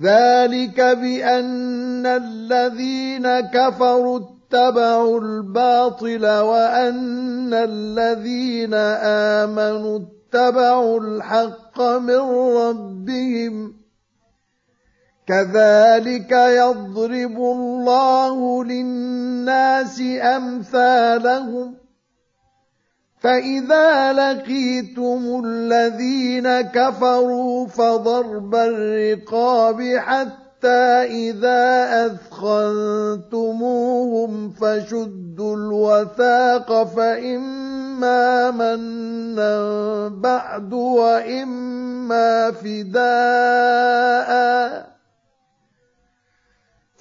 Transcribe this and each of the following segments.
ذلك بأن الذين كفروا اتبعوا الباطل وأن الذين آمنوا اتبعوا الحق من ربهم. كذلك يضرب الله للناس أمثالهم فإذا لقيتم الذين كفروا فضرب الرقاب حتى إذا أثخنتموهم فشدوا الوثاق فإما منا بعد وإما فداء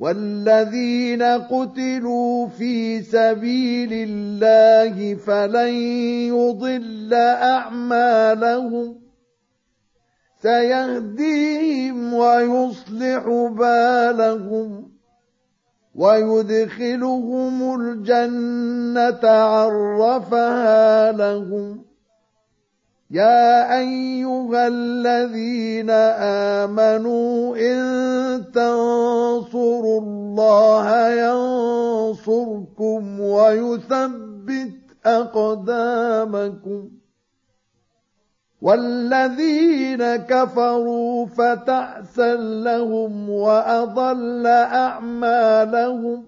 والذين قتلوا في سبيل الله فلن يضل أعمالهم. سيهديهم ويصلح بالهم ويدخلهم الجنة عرفها لهم. يا أيها الذين آمنوا إن تنصروا الله ينصركم ويثبت أقدامكم والذين كفروا فتعسا لهم واضل اعمالهم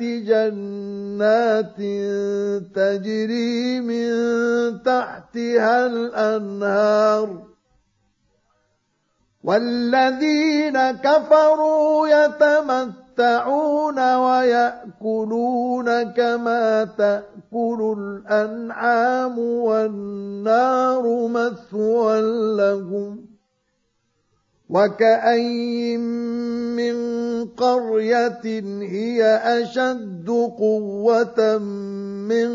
جنات تجري من تحتها الأنهار والذين كفروا يتمتعون ويأكلون كما تأكل الأنعام والنار مثوى لهم وكأي من قرية هي أشد قوة من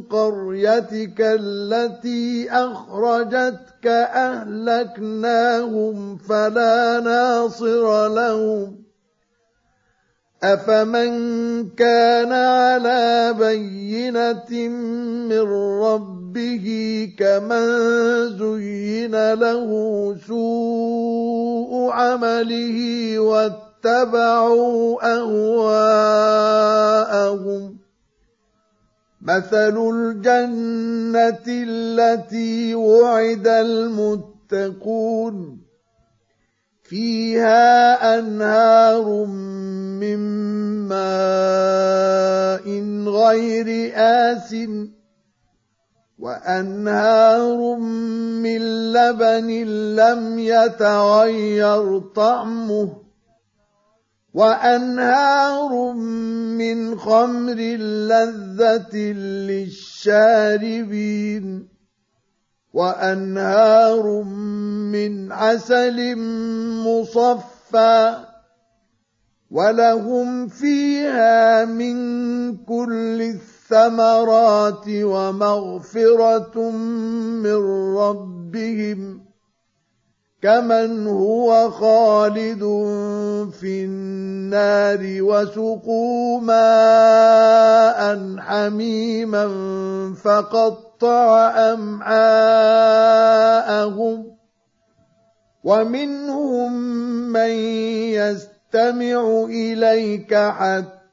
قريتك التي أخرجتك أهلكناهم فلا ناصر لهم أفمن كان على بينة من ربه كمن زين له سوء عمله واتبعوا أهواءهم. مثل الجنة التي وعد المتقون. فيها أنهار من ماء غير آسٍ وأنهار من لبن لم يتغير طعمه وأنهار من خمر لذة للشاربين وأنهار من عسل مصفى ولهم فيها من كل الثمرات ومغفرة من ربهم كمن هو خالد في النار وسقوا ماء حميما فقطع أمعاءهم ومنهم من يستمع إليك حتى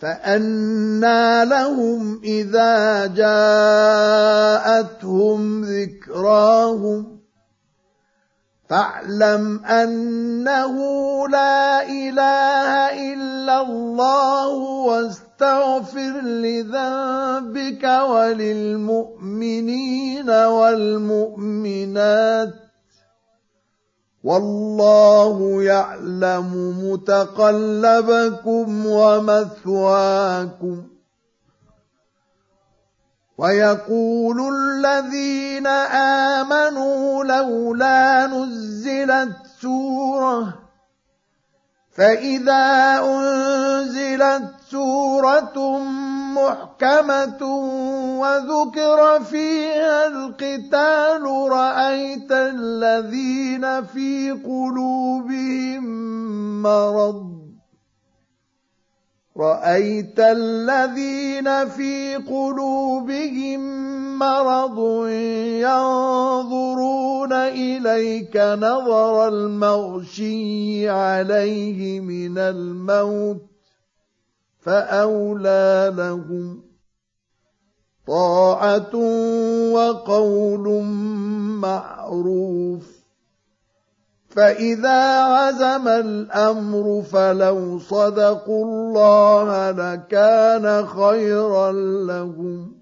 فأنى لهم إذا جاءتهم ذكراهم فاعلم أنه لا إله إلا الله واستغفر لذنبك وللمؤمنين والمؤمنات والله يعلم متقلبكم ومثواكم. ويقول الذين آمنوا لولا نزلت سورة فإذا أنزلت سورة محكمة وذكر فيها القتال رأيت الذين في قلوبهم مرض. رأيت الذين في قلوبهم مرض ينظرون إليك نظر المغشي عليه من الموت. فأولى لهم طاعة وقول معروف فإذا عزم الأمر فلو صدقوا الله لكان خيرا لهم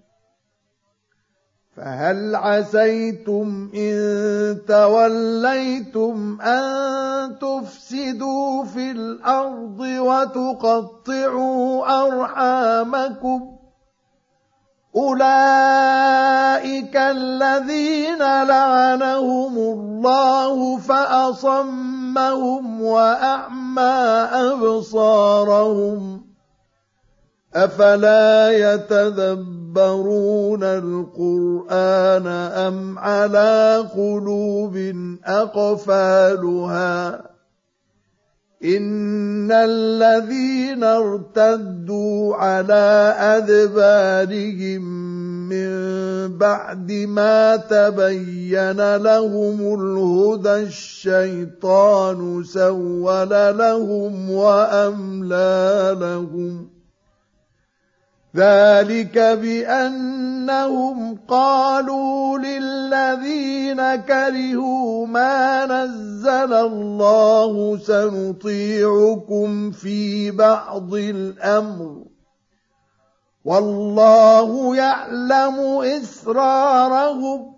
فهل عسيتم إن توليتم أن تفسدوا في الأرض وتقطعوا أرحامكم ۖ أولئك الذين لعنهم الله فأصمهم وأعمى أبصارهم أفلا يتدبرون القرآن أم على قلوب أقفالها؟ إن الذين ارتدوا على أدبارهم من بعد ما تبين لهم الهدى الشيطان سول لهم وأملى لهم ذلك بأنهم قالوا للذين كرهوا ما نزل الله سنطيعكم في بعض الأمر. والله يعلم إسرارهم.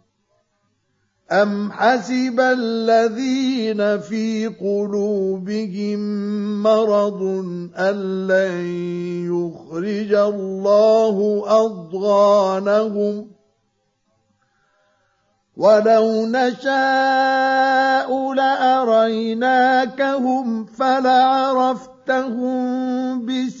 أم حسب الذين في قلوبهم مرض أن لن يخرج الله أضغانهم ولو نشاء لأريناكهم فلعرفتهم بسيماهم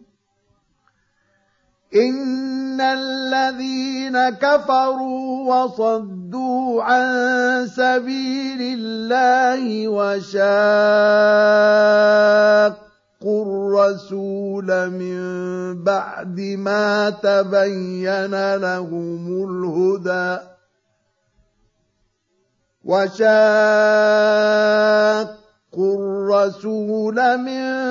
إن الذين كفروا وصدوا عن سبيل الله وشاقوا الرسول من بعد ما تبين لهم الهدى وشاقوا الرسول من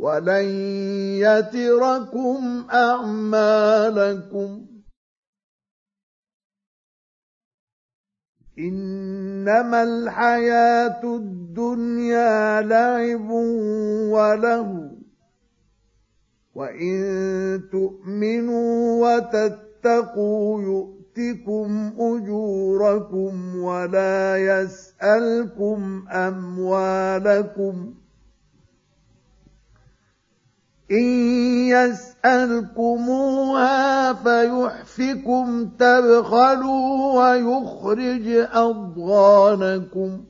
ولن يتركم أعمالكم. إنما الحياة الدنيا لعب وله وإن تؤمنوا وتتقوا يؤتكم أجوركم ولا يسألكم أموالكم. إن يسألكموها فيحفكم تبخلوا ويخرج أضغانكم.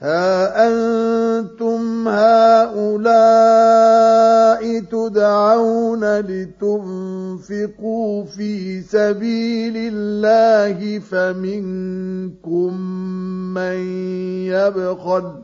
ها أنتم هؤلاء تدعون لتنفقوا في سبيل الله فمنكم من يبخل